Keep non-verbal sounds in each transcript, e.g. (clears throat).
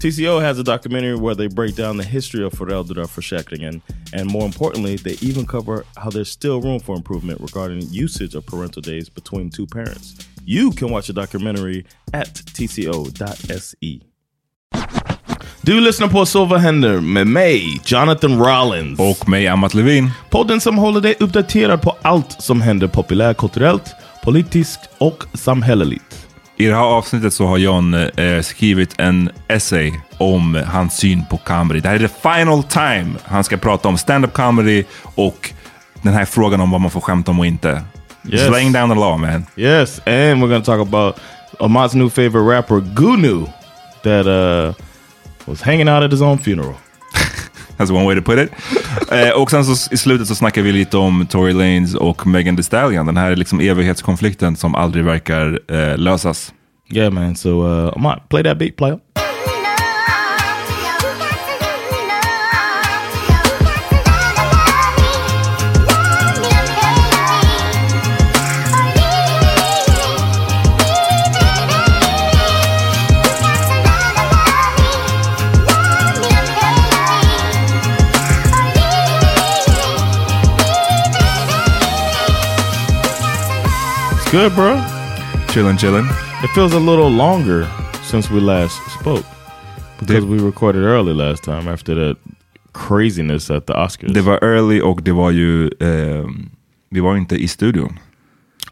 TCO has a documentary where they break down the history of föräldraförsäkringen and more importantly, they even cover how there's still room for improvement regarding usage of parental days between two parents. You can watch the documentary at tco.se. Du lyssnar på Så vad händer med mig, Jonathan Rollins. Och mig, Amat Levin. Podden som håller dig uppdaterad på allt som händer populärkulturellt, politiskt och samhälleligt. I det här avsnittet så har John eh, skrivit en essay om hans syn på comedy. Det här är the final time han ska prata om stand-up comedy och den här frågan om vad man får skämta om och inte. Yes. laying down the law man. Yes, and we're gonna talk about Amat's new favorite rapper Gunu that uh, was hanging out at his own funeral. That's one way to put it. eh, och sen så i slutet så snackar vi lite om Tory Lanez och Megan Thee Stallion. Den här liksom evighetskonflikten som aldrig verkar eh, lösas. Yeah man, so uh, I might play that beat player. Good, bro. Chilling, chilling. It feels a little longer since we last spoke because det, we recorded early last time after that craziness at the Oscars. Det var early och det var ju, eh, vi var inte i studion.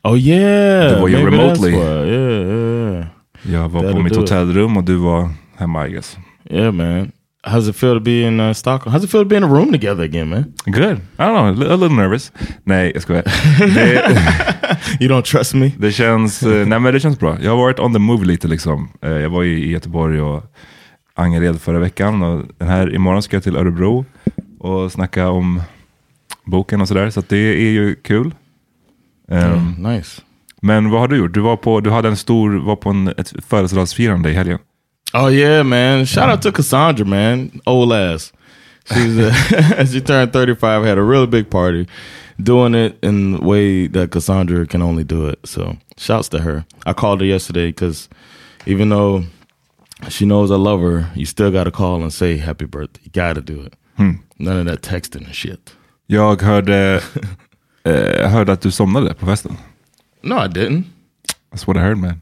Oh yeah! Det var ju remotely. Yeah, yeah. Jag var That'll på mitt hotellrum och du var hemma I guess. Yeah man. How's it feel to be in uh, Stockholm? How's it feel to be in a room together again, man? Good. I don't know, a little nervous. Nej, jag skojar. (laughs) (laughs) you don't trust me? Det känns, uh, nej, men det känns bra. Jag har varit on the move lite liksom. Uh, jag var i Göteborg och Angered förra veckan och den här imorgon ska jag till Örebro och snacka om boken och sådär. Så att det är ju kul. Um, Nice. Men vad har du gjort? Du var på, du hade en stor, var på en, ett födelsedagsfirande i helgen. Oh yeah, man! Shout out to Cassandra, man. Old ass. She's uh, (laughs) she turned thirty five. Had a really big party, doing it in the way that Cassandra can only do it. So shouts to her. I called her yesterday because even though she knows I love her, you still got to call and say happy birthday. You got to do it. None of that texting and shit. Jag hörde, (laughs) eh, hörde att du somnade på festen. No, I didn't. That's what I heard man.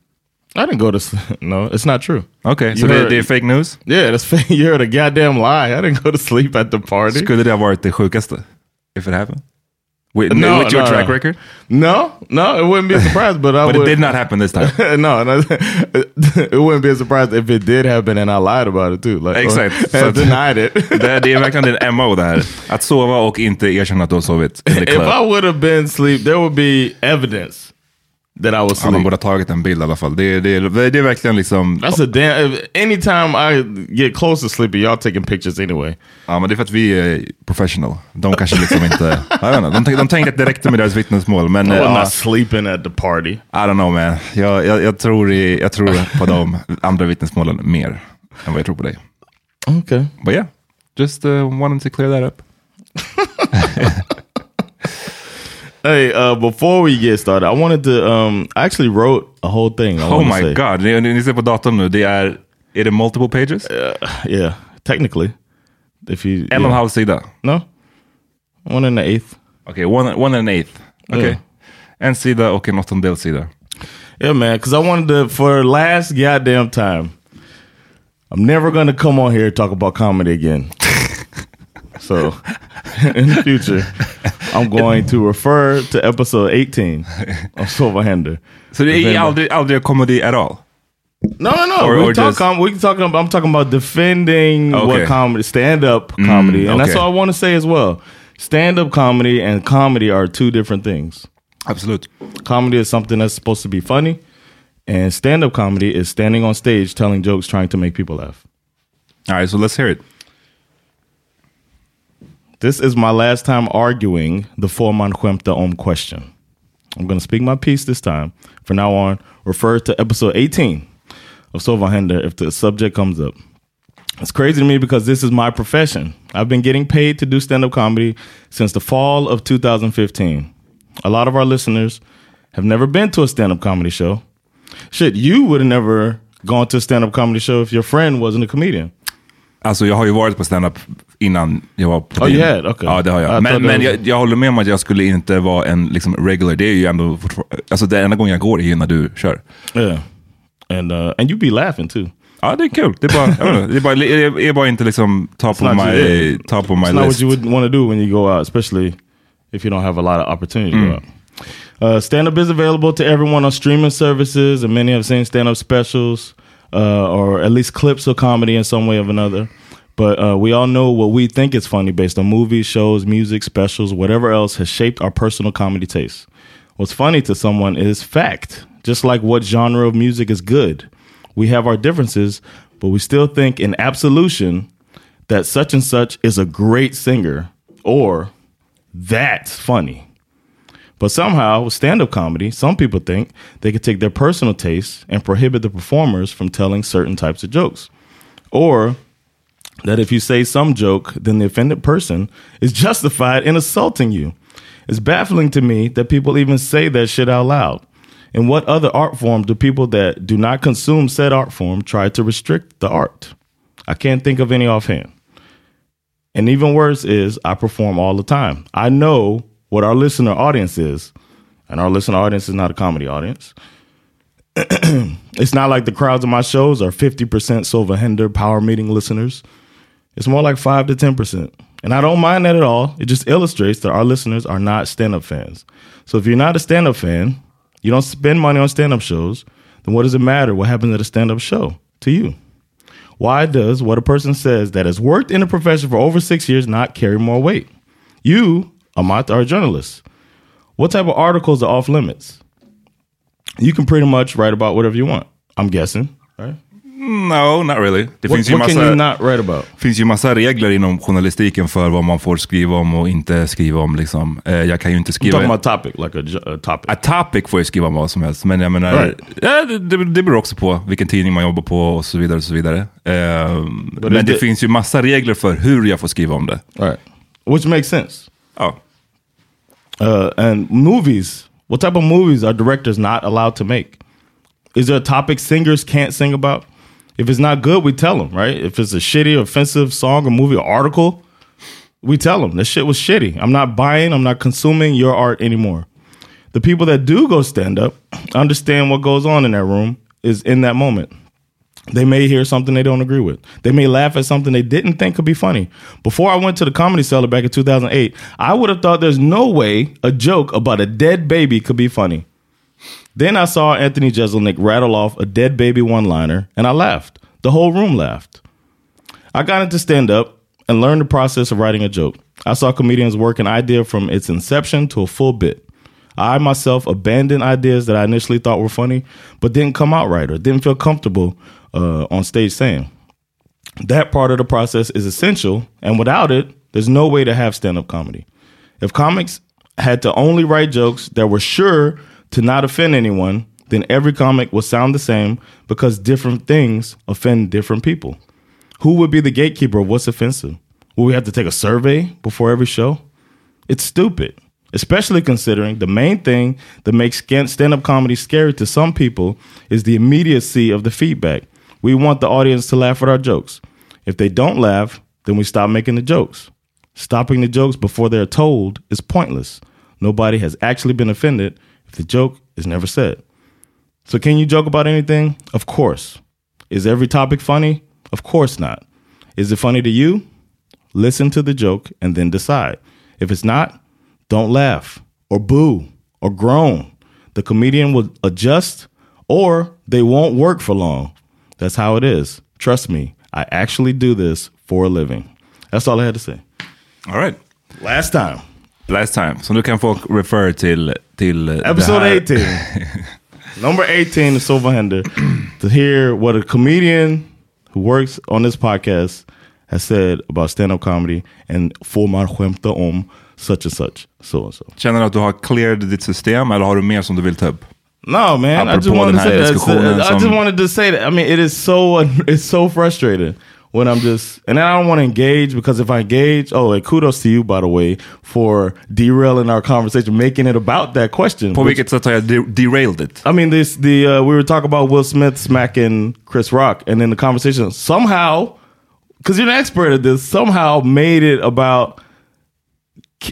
I didn't go to. s- (laughs) No, it's not true. Så You det, heard- det är fake news? Yeah, that's fake. (laughs) You heard a goddamn lie. I didn't go to sleep at the party. Skulle det ha varit det sjukaste? If it happened? With, No, with your no, track no. record? No, no, it wouldn't be a surprise. But I But would. it did not happen this time. (laughs) no, no, it wouldn't be a surprise if it did happen and I lied about it too. Like, Exakt. Att- denied it. Det, det är verkligen din MO det här. Att sova och inte erkänna att du har sovit if. I would have been asleep, there would be evidence that I was Ja, man borde ha tagit en bild i alla fall. Det, det, det, det är verkligen liksom... That's a damn. Anytime I get close to sleeping, y'all taking pictures anyway. Ja, men det är för att vi är professional. De kanske liksom inte... Jag vet inte, de, de tänkte att det räckte med deras vittnesmål. Men I was ja, not sleeping at the party. I don't know man. Jag, jag, jag, tror i, jag tror på de andra vittnesmålen mer än vad jag tror på dig. Okay. But yeah, just uh, wanted to clear that up. (laughs) Hey, uh, before we get started, I wanted to. Um, I actually wrote a whole thing. I Oh my say. god, ni, ni ser på datorn nu. Det är, är det multiple pages? Yeah, technically, if you En och en halv sida. no, one and the eighth. Okay, one, one and an eighth. Okej. Yeah. En sida och en åttondels sida. Yeah, man. Because I wanted to for last goddamn time. I'm never gonna come on here and talk about comedy again. (laughs) so, (laughs) in the future, I'm going to refer to episode 18 of Silverhander. Är Defender. aldrig, aldrig comedy at all? No, no, no. Or- we or talk. just- Com- we talk. About, I'm talking about defending Okay. Mm, what comedy, stand up comedy, and that's okay. all I want to say as well. Stand up comedy and comedy are two different things. Absolut. Comedy is something that's supposed to be funny, and stand up comedy is standing on stage telling jokes, trying to make people laugh. All right, so let's hear it. This is my last time arguing the får man skämta om question. I'm going to speak my piece this time. From now on, refer to episode 18 of Sova Hender if the subject comes up. It's crazy to me because this is my profession. I've been getting paid to do stand up comedy since the fall of 2015. A lot of our listeners have never been to a stand up comedy show. Shit, you would have never gone to a stand up comedy show if your friend wasn't a comedian. Alltså jag har ju varit på stand-up innan jag var på Oh, din. had? Okay. Ja, det har jag. thought Men, men jag, jag håller med om att jag skulle inte vara en liksom, regular. Det är ju ändå Alltså det enda gången jag går är ju när du kör. Yeah. And uh, and you be laughing too. Ja, det är kul. Det är bara, jag det är bara, det är bara inte liksom top of not my, you- top of my It's not list. what you would want to do when you go out, especially if you don't have a lot of opportunity to go out. Uh, stand up is available to everyone on streaming services, and many have seen stand up specials uh, or at least clips of comedy in some way or another. But uh, we all know what we think is funny based on movies, shows, music, specials, whatever else has shaped our personal comedy tastes. What's funny to someone is fact, just like what genre of music is good. We have our differences, but we still think in absolution that such and such is a great singer or that's funny. But somehow, with stand up comedy, some people think they could take their personal tastes and prohibit the performers from telling certain types of jokes. Or that if you say some joke, then the offended person is (laughs) justified in assaulting you. It's baffling to me that people even say that shit out loud. In what other art form do people that do not consume said art form try to restrict the art? I can't think of any offhand. And even worse is I perform all the time. I know what our listener audience is, and our listener audience is not a comedy audience. (clears throat) it's not like the crowds of my shows are 50% Silva Hender power meeting listeners. It's more like 5 to 10%. And I don't mind that at all. It just illustrates that our listeners are not stand up fans. So if you're not a stand up fan, you don't spend money on stand up shows, then what does it matter what happens at a stand up show to you? Why does what a person says that has worked in a profession for over six years not carry more weight? You, Amat, are a journalist. What type of articles are off limits? You can pretty much write about whatever you want. I'm guessing, right? No, not really. Det What, finns, ju massa, you not write about? finns ju massa regler inom journalistiken för vad man får skriva om och inte skriva om. Liksom. Eh, jag kan ju inte I'm skriva... talking about topic, like a, a topic. A topic får jag skriva om vad som helst, men jag menar, Right. ja, det, det, det beror också på vilken tidning man jobbar på och så vidare. Och så vidare. Eh, men it- det finns ju massa regler för hur jag får skriva om det. right. Which makes sense. Ja. Uh, and movies. What type of movies are directors not allowed to make? Is there a topic singers can't sing about? If it's not good, we tell them, right? If it's a shitty, offensive song or movie or article, we tell them this shit was shitty. I'm not buying, I'm not consuming your art anymore. The people that do go stand up understand what goes on in that room is in that moment. They may hear something they don't agree with. They may laugh at something they didn't think could be funny. Before I went to the comedy cellar back in 2008, I would have thought there's no way a joke about a dead baby could be funny. Then I saw Anthony Jeselnik rattle off a dead baby one liner, and I laughed. The whole room laughed. I got into stand up and learned the process of writing a joke. I saw comedians work an idea from its inception to a full bit. I myself abandoned ideas that I initially thought were funny, but didn't come out right or didn't feel comfortable uh, on stage saying. That part of the process is essential, and without it, there's no way to have stand up comedy. If comics had to only write jokes that were sure to not offend anyone, then every comic would sound the same because different things offend different people. Who would be the gatekeeper of what's offensive? Will we have to take a survey before every show? It's stupid, especially considering the main thing that makes stand up comedy scary to some people is the immediacy of the feedback. We want the audience to laugh at our jokes. If they don't laugh, then we stop making the jokes. Stopping the jokes before they're told is pointless. Nobody has actually been offended if the joke is never said. So, can you joke about anything? Of course. Is every topic funny? Of course not. Is it funny to you? Listen to the joke and then decide. If it's not, don't laugh or boo or groan. The comedian will adjust or they won't work for long. That's how it is. Trust me, I actually do this for a living. That's all I had to say. All right. Last time. Last time. Så nu kan folk refer till, till Episode här. 18. (laughs) Number 18 of Silverhander. to hear what a comedian who works on this podcast has said about stand-up comedy and får man skämta om such and such. So and so. Känner du att du har cleared ditt system eller har du mer som du vill ta upp? No, man. I just wanted to say that. I just wanted to say that. I mean, it is so (laughs) it's so frustrating when I'm just and I don't want to engage because if I engage, oh, and kudos to you by the way for derailing our conversation, making it about that question. På vilket sätt har jag derailed it? I mean, this the uh, we were talking about Will Smith smacking Chris Rock, and then the conversation somehow, because you're an expert at this, somehow made it about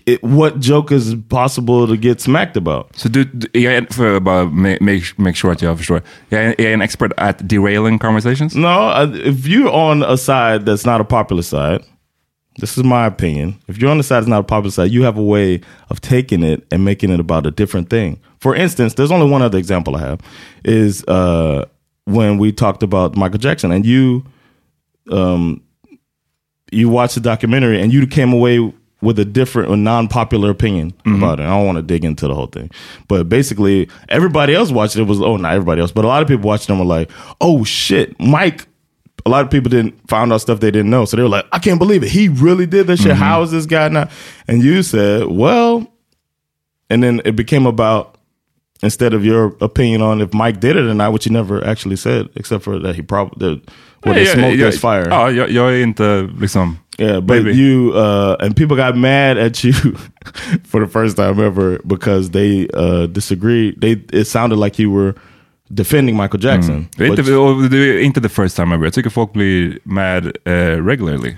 it, what joke is possible to get smacked about. Så du, du- jag är, för att make, make sure jag förstår. Jag är, jag är expert at derailing conversations? No, uh, if you're on a side that's not a popular side, this is my opinion. If you're on the side that's not a popular side, you have a way of taking it and making it about a different thing. For instance, there's only one other example I have is uh, when we talked about Michael Jackson, and you, um, you watched the documentary and you came away with a different or non-popular opinion mm-hmm. about it. I don't want to dig into the whole thing, but basically everybody else watched it was oh not everybody else, but a lot of people watching them were like oh shit, Mike. A lot of people didn't found out stuff they didn't know, so they were like, I can't believe it. He really did this shit. Mm-hmm. How is this guy not? And you said, well, and then it became about instead of your opinion on if Mike did it or not, which you never actually said, except for that he probably where there's Jag- smoke, jag- there's fire. Ja, jag, jag är inte liksom... Yeah, but Maybe. you uh, and people got mad at you (laughs) for the first time ever because they uh, disagreed. They it sounded like you were defending Michael Jackson. Det är But, inte, och det är inte the first time ever. Jag tycker folk blir mad eh, regularly.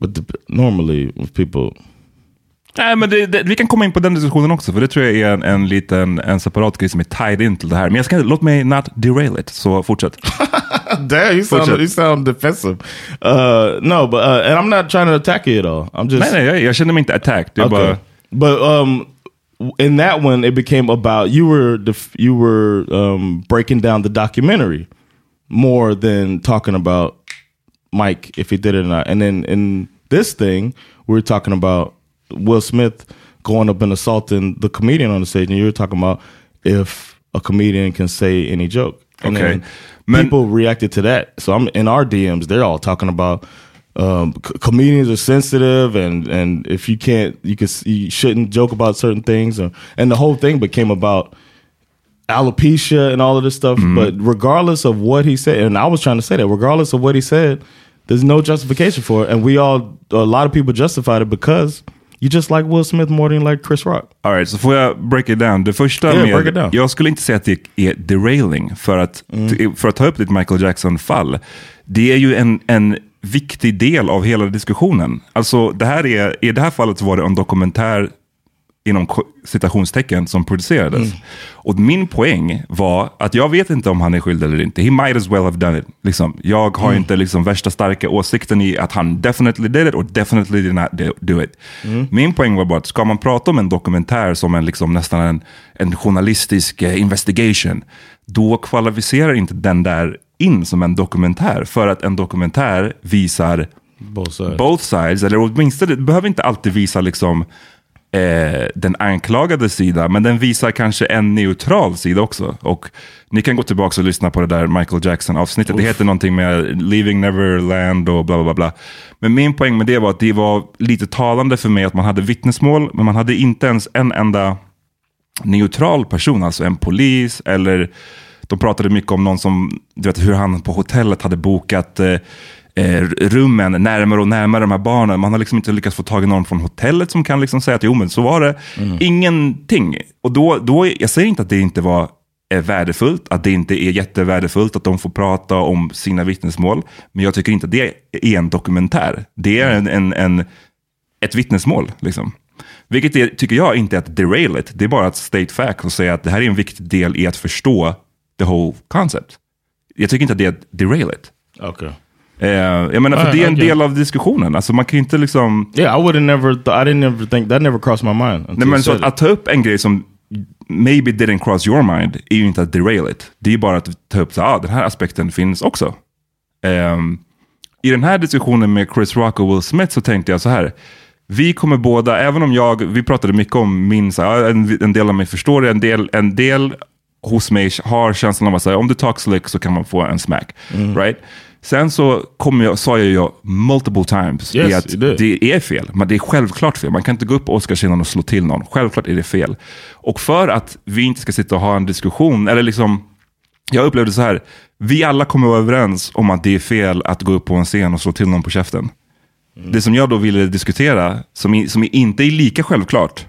but the, normally with people, Nej, men det, det, vi kan komma in på den diskussionen också, för det tror jag är en, en liten en separat grej som är tied in till det här. Men jag ska, låt mig not derail it, så fortsätt. (laughs) (laughs) damn, you sound you sound defensive. Uh, no, but uh, and I'm not trying to attack you at all. I'm just nej, nej, jag, jag känner mig inte attacked. Okay. bara, But um, in that one, it became about you were def- you were um, breaking down the documentary more than talking about Mike if he did it or not. And then in this thing, we were talking about Will Smith going up and assaulting the comedian on the stage, and you were talking about if a comedian can say any joke. And Okay. Men- people reacted to that. So I'm in our DMs. They're all talking about um, c- comedians are sensitive, and and if you can't, you can you shouldn't joke about certain things, or, and the whole thing became about alopecia and all of this stuff. But regardless of what he said, and I was trying to say that, regardless of what he said, there's no justification for it, and we all, a lot of people justified it because you just like Will Smith more than you like Chris Rock. All right, så får jag break it down. Det första Yeah, med, jag skulle inte säga att det är derailing för att, för att ta upp ditt Michael Jackson-fall. Det är ju en, en viktig del av hela diskussionen. Alltså det här är, i det här fallet så var det en dokumentär inom citationstecken som producerades. Och min poäng var att jag vet inte om han är skyldig eller inte. He might as well have done it. Liksom, jag har inte liksom värsta starka åsikten i att han definitely did it or definitely did not do- it. Min poäng var bara att ska man prata om en dokumentär som en liksom nästan en, en journalistisk eh, investigation, då kvalificerar inte den där in som en dokumentär. För att en dokumentär visar Both sides. both sides, eller åtminstone, det behöver inte alltid visa liksom eh, den anklagade sida, men den visar kanske en neutral sida också. Och ni kan gå tillbaka och lyssna på det där Michael Jackson-avsnittet. Det heter någonting med Leaving Neverland och bla bla bla. bla. Men min poäng med det var att det var lite talande för mig att man hade vittnesmål, men man hade inte ens en enda neutral person, alltså en polis eller de pratade mycket om någon som, du vet hur han på hotellet hade bokat eh, eh, rummen närmare och närmare de här barnen. Man har liksom inte lyckats få tag i någon från hotellet som kan liksom säga att jo men så var det. Ingenting. Och då, då, jag säger inte att det inte var är värdefullt, att det inte är jättevärdefullt att de får prata om sina vittnesmål. Men jag tycker inte att det är en dokumentär. Det är en, en, en, ett vittnesmål. Liksom. Vilket är, tycker jag inte är att derail it. Det är bara att state fact och säga att det här är en viktig del i att förstå the whole concept. Jag tycker inte att det är att derail it. Okay. Eh, jag menar, för Ja, det är en del av diskussionen. Alltså man kan ju inte liksom... Yeah, I would have never. I didn't ever think that never crossed my mind. Nej, men så att, att ta upp en grej som maybe didn't cross your mind är ju inte att derail it. Det är bara att ta upp så ah, den här aspekten finns också. Ehm, I den här diskussionen med Chris Rock och Will Smith så tänkte jag så här. Vi kommer båda, även om jag, vi pratade mycket om min, så här, en, en del av mig förstår det, en del, en del hos mig har känslan av att säga, om du talk slick så kan man få en smack. Right? Sen så kom jag, sa jag ju multiple times Yes, att det är fel. Men det är självklart fel. Man kan inte gå upp på Oscarsscenen och slå till någon. Självklart är det fel. Och för att vi inte ska sitta och ha en diskussion, eller liksom, jag upplevde så här, vi alla kommer vara överens om att det är fel att gå upp på en scen och slå till någon på käften. Det som jag då ville diskutera, som, som inte är lika självklart,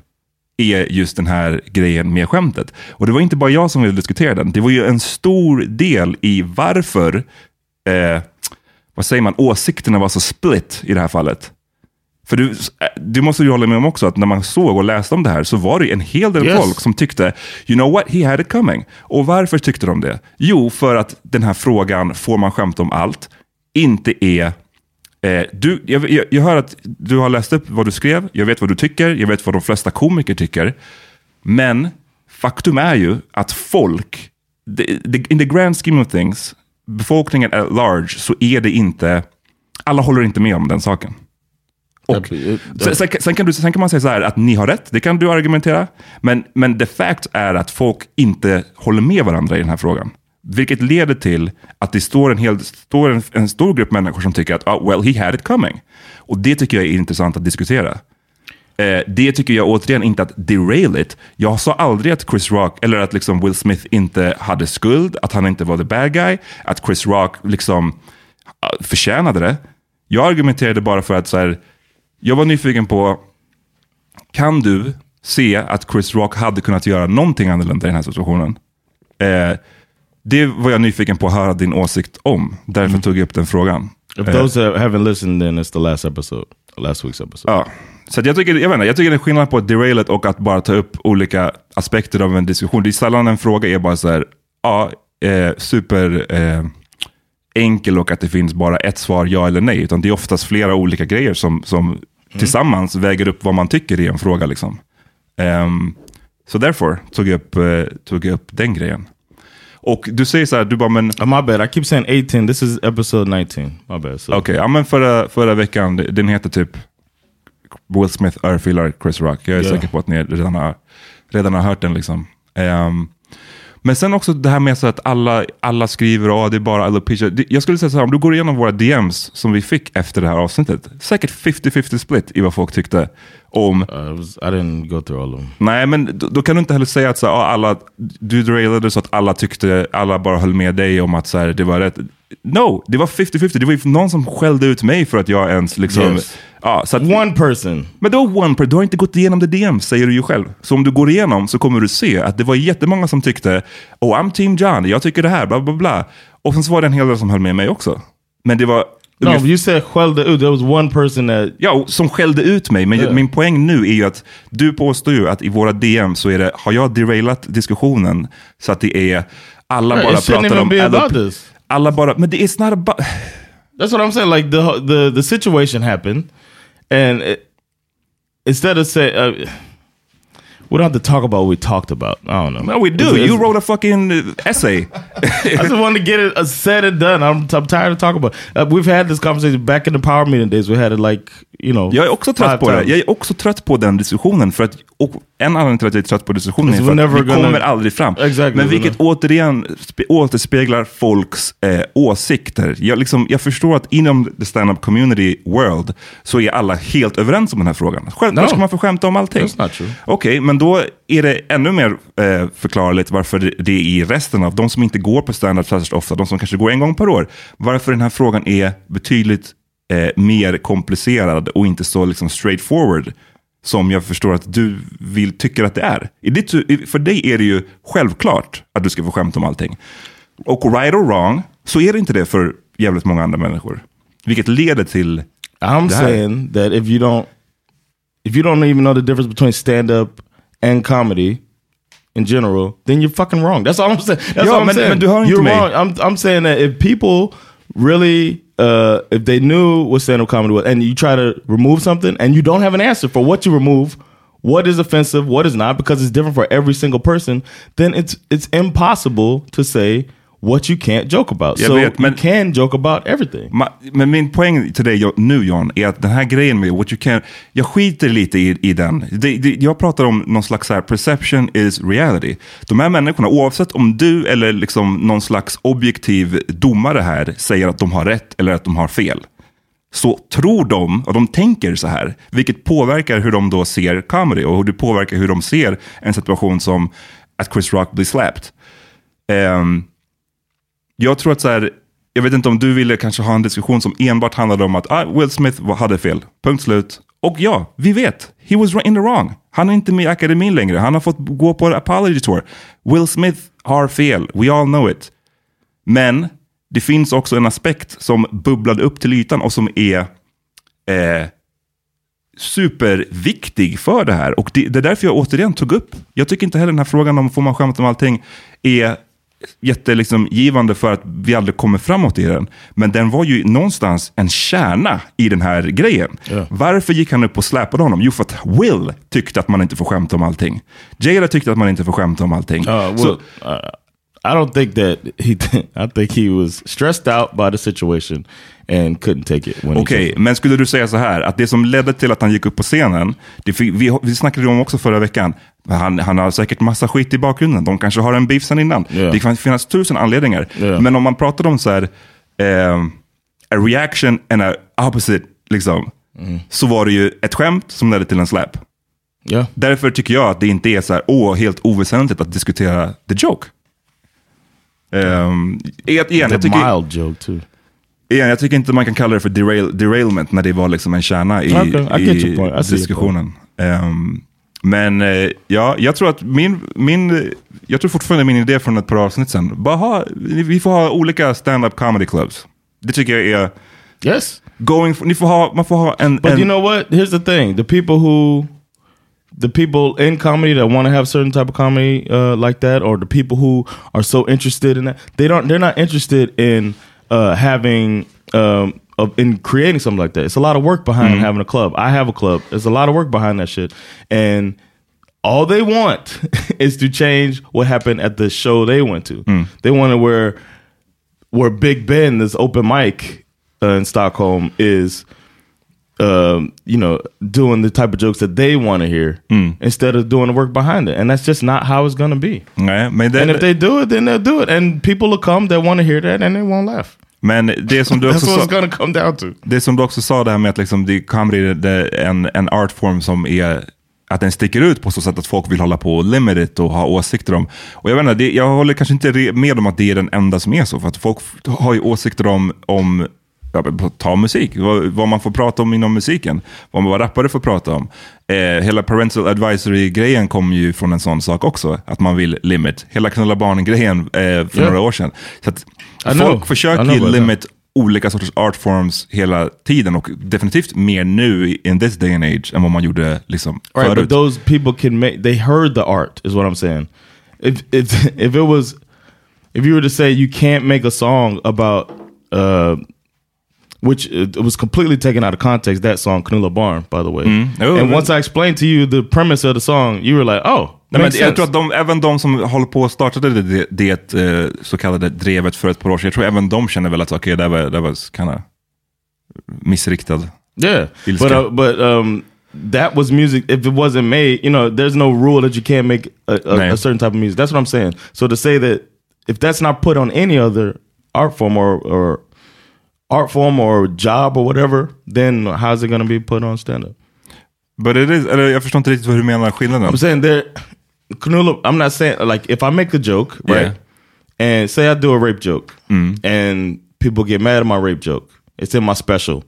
är just den här grejen med skämtet. Och det var inte bara jag som ville diskutera den. Det var ju en stor del i varför, eh, vad säger man, åsikterna var så split i det här fallet. För du, du måste ju hålla med om också att när man såg och läste om det här så var det en hel del Yes. folk som tyckte, you know what, he had it coming. Och varför tyckte de det? Jo, för att den här frågan, får man skämta om allt, inte är Eh, du, jag, jag, jag hör att du har läst upp vad du skrev, jag vet vad du tycker, jag vet vad de flesta komiker tycker. Men faktum är ju att folk, the, the, in the grand scheme of things, befolkningen at large, så är det inte, alla håller inte med om den saken. Och, sen, sen, sen, kan du, sen kan man säga så här att ni har rätt, det kan du argumentera. Men, men the fact är att folk inte håller med varandra i den här frågan. Vilket leder till att det står en, hel, står en, en stor grupp människor som tycker att oh, well, he had it coming. Och det tycker jag är intressant att diskutera. Eh, det tycker jag återigen inte att derail it. Jag sa aldrig att Chris Rock, eller att liksom Will Smith inte hade skuld, att han inte var the bad guy, att Chris Rock liksom uh, förtjänade det. Jag argumenterade bara för att så här, jag var nyfiken på, kan du se att Chris Rock hade kunnat göra någonting annorlunda i den här situationen? Eh, det var jag nyfiken på att höra din åsikt om. Därför tog jag upp den frågan. If Eh, those that haven't listened, then it's the last episode, last week's episode. Ja. Så jag, tycker, jag, vet inte, jag tycker det är skillnad på att derail it och att bara ta upp olika aspekter av en diskussion. Det är sällan en fråga är bara så här, ja, eh, super eh, enkel och att det finns bara ett svar, ja eller nej. Utan det är oftast flera olika grejer som, som tillsammans väger upp vad man tycker i en fråga. Liksom. Ehm, så därför tog jag, upp, eh, tog jag upp den grejen. Och du säger så här, du bara, men Oh, my bad. I keep saying 18. This is episode 19. My bad. So, Okej, ja, men förra, förra veckan, den heter typ Will Smith örfilar Chris Rock. Jag är Ja. säker på att ni redan har, redan har hört den. liksom. Ehm, Men sen också det här med så att alla, alla skriver, att det är bara. Det- Jag skulle säga så här, om du går igenom våra DMs som vi fick efter det här avsnittet, säkert 50-50 split i vad folk tyckte om Uh, was, I didn't go through all of them. Nej, men då, då kan du inte heller säga att så, här, ah, alla, du derailade så att alla tyckte, alla bara höll med dig om att så här, det var rätt. No, det var 50-50. Det var ju någon som skällde ut mig för att jag ens liksom... Yes. Ja, så att, One person. men det var one per, du har inte gått igenom det DM, säger du ju själv. Så om du går igenom så kommer du se att det var jättemånga som tyckte, oh I'm team John, jag tycker det här, bla bla bla. Och sen så var det en hel del som höll med mig också. Men det var... No, but you said skällde ut. There was one person that Ja, som skällde ut mig. Men Ja. min poäng nu är ju att du påstår ju att i våra DM så är det, har jag derailat diskussionen så att det är, alla Right, bara pratar om... be alla, about this. alla bara, men det är not about... That's what I'm saying. Like the the the situation happened, and it, instead of say, uh, we don't have to talk about what we talked about. I don't know. No, we do. It's- it's- you wrote a fucking essay. (laughs) I just wanted to get it uh, said and done. I'm, I'm tired of talking about. Uh, we've had this conversation back in the power meeting days. We had it like you know. Jag är också trött på det. Jag är också trött på den diskussionen. För att, och en anledning till att jag är trött på diskussionen är för att vi gonna- kommer aldrig fram. Exactly, Men vilket återigen spe, återspeglar folks eh, åsikter. Jag, liksom, jag förstår att inom the stand-up community world så är alla helt överens om den här frågan. Självklart No. ska man få skämta om allting. Okej, men då är det ännu mer eh, förklarligt varför det- det är i resten av de som inte går på stand-up särskilt ofta, de som kanske går en gång per år, varför den här frågan är betydligt eh, mer komplicerad och inte så liksom straightforward som jag förstår att du vill, tycker att det är. I ditt, för dig är det ju självklart att du ska få skämta om allting. Och right or wrong så är det inte det för jävligt många andra människor. Vilket leder till I'm det här. saying that if you don't, if you don't even know the difference between stand up and comedy in general, then you're fucking wrong. That's all I'm saying. That's Ja, all I'm men- saying. men du hör inte you're mig. wrong. I'm I'm saying that if people really, uh, if they knew what stand up comedy was, and you try to remove something, and you don't have an answer for what you remove. What is offensive? What is not? Because it's different for every single person. Then it's it's impossible to say what you can't joke about. Jag so vet, men- you can joke about everything. Ma, men min poäng till dig nu John, är att den här grejen med what you can, jag skiter lite i, i den. Det, det, jag pratar om någon slags här, perception is reality. De här människorna, oavsett om du eller liksom någon slags objektiv domare här säger att de har rätt eller att de har fel. Så tror de, och de tänker så här, vilket påverkar hur de då ser comedy och hur det påverkar hur de ser en situation som att Chris Rock blir slapped. Ehm, jag tror att så här, jag vet inte om du ville kanske ha en diskussion som enbart handlade om att ah, Will Smith hade fel, punkt slut. Och ja, vi vet, he was in the wrong. Han är inte med i akademin längre, han har fått gå på en apology tour. Will Smith har fel, we all know it. Men det finns också en aspekt som bubblade upp till ytan och som är eh, superviktig för det här. Och det, det är därför jag återigen tog upp, jag tycker inte heller den här frågan om får man skämta om allting är jättegivande liksom, givande för att vi aldrig kommer framåt i den. Men den var ju någonstans en kärna i den här grejen. Varför gick han upp och släpade honom? Jo, för att Will tyckte att man inte får skämta om allting. Jada tyckte att man inte får skämta om allting. Uh, well, Så- uh, I don't think that he. (laughs) I think he was stressed out by the situation and couldn't take it. Okej, it. men skulle du säga så här, att det som ledde till att han gick upp på scenen, det, vi, vi snackade om också förra veckan, han, han har säkert massa skit i bakgrunden, de kanske har en beef sen innan. Ja. Det kan finnas tusen anledningar. Ja. Men om man pratar om så här, ehm, a reaction and a opposite, liksom, Mm. så var det ju ett skämt som ledde till en slap. Yeah. Därför tycker jag att det inte är så här, åh, helt oväsentligt att diskutera the joke. Um, igen, The jag tycker, mild joke too. Igen, jag tycker inte man kan kalla det för derail, derailment när det var liksom en kärna i, Okay, I diskussionen. Ehm, men eh, ja, jag tror att min, min, jag tror fortfarande min idé från ett par avsnitt sen, bara ha, vi får ha olika stand-up comedy clubs. Det tycker jag är, Yes, going for, ni får ha, man får ha en, but en you know what? Here's the thing: the people who, the people in comedy that want to have certain type of comedy uh, like that, or the people who are so interested in that, they don't. They're not interested in uh, having. Um, of, in creating something like that, it's a lot of work behind having a club. I have a club. There's a lot of work behind that shit, and all they want (laughs) is to change what happened at the show they went to. They want to where where Big Ben, this open mic uh, in Stockholm, is um, you know, doing the type of jokes that they want to hear instead of doing the work behind it. And that's just not how it's going to be. Nej, men, det, And if they do it, then they'll do it. And people will come that want to hear that and they won't laugh. men det som du (laughs) också sa, det som du också sa det här med att liksom, det comedy det är en, en artform som är att den sticker ut på så sätt att folk vill hålla på och limit it och ha åsikter om. Och jag, vet inte, det, jag håller kanske inte med om att det är den enda som är så, för att folk har ju åsikter om, om ta musik, vad, vad man får prata om inom musiken, vad man vad rappare får prata om. Eh, hela parental advisory-grejen kom ju från en sån sak också, att man vill limit. Hela knulla barn-grejen eh, för Ja. några år sedan. Så att I folk försöker know limit olika sorters artforms hela tiden och definitivt mer nu in this day and age än vad man gjorde liksom Right, förut. but those people can make. They heard the art, is what I'm saying. If if if it was, if you were to say you can't make a song about, uh, which it was completely taken out of context. That song, Canula Barn, by the way. Oh, and once I explained to you the premise of the song, you were like, "Oh, Nej, men makes jag sense." tror att de, även de som håller på och startade det, det, eh, så kallade drevet för ett par år sedan, jag tror även de känner väl att okej, det var, det var kind of missriktad. Yeah, Ilska. but uh, but um, that was music. If it wasn't made, you know, there's no rule that you can't make a, a, a certain type of music. That's what I'm saying. So to say that if that's not put on any other art form or or art form or job or whatever, then how's it going to be put on stand up? But it is, eller jag förstår inte riktigt hur du menar skillnaden. I'm saying there, Canula. I'm not saying like if I make a joke, right, and say I do a rape joke, mm. and people get mad at my rape joke. It's in my special,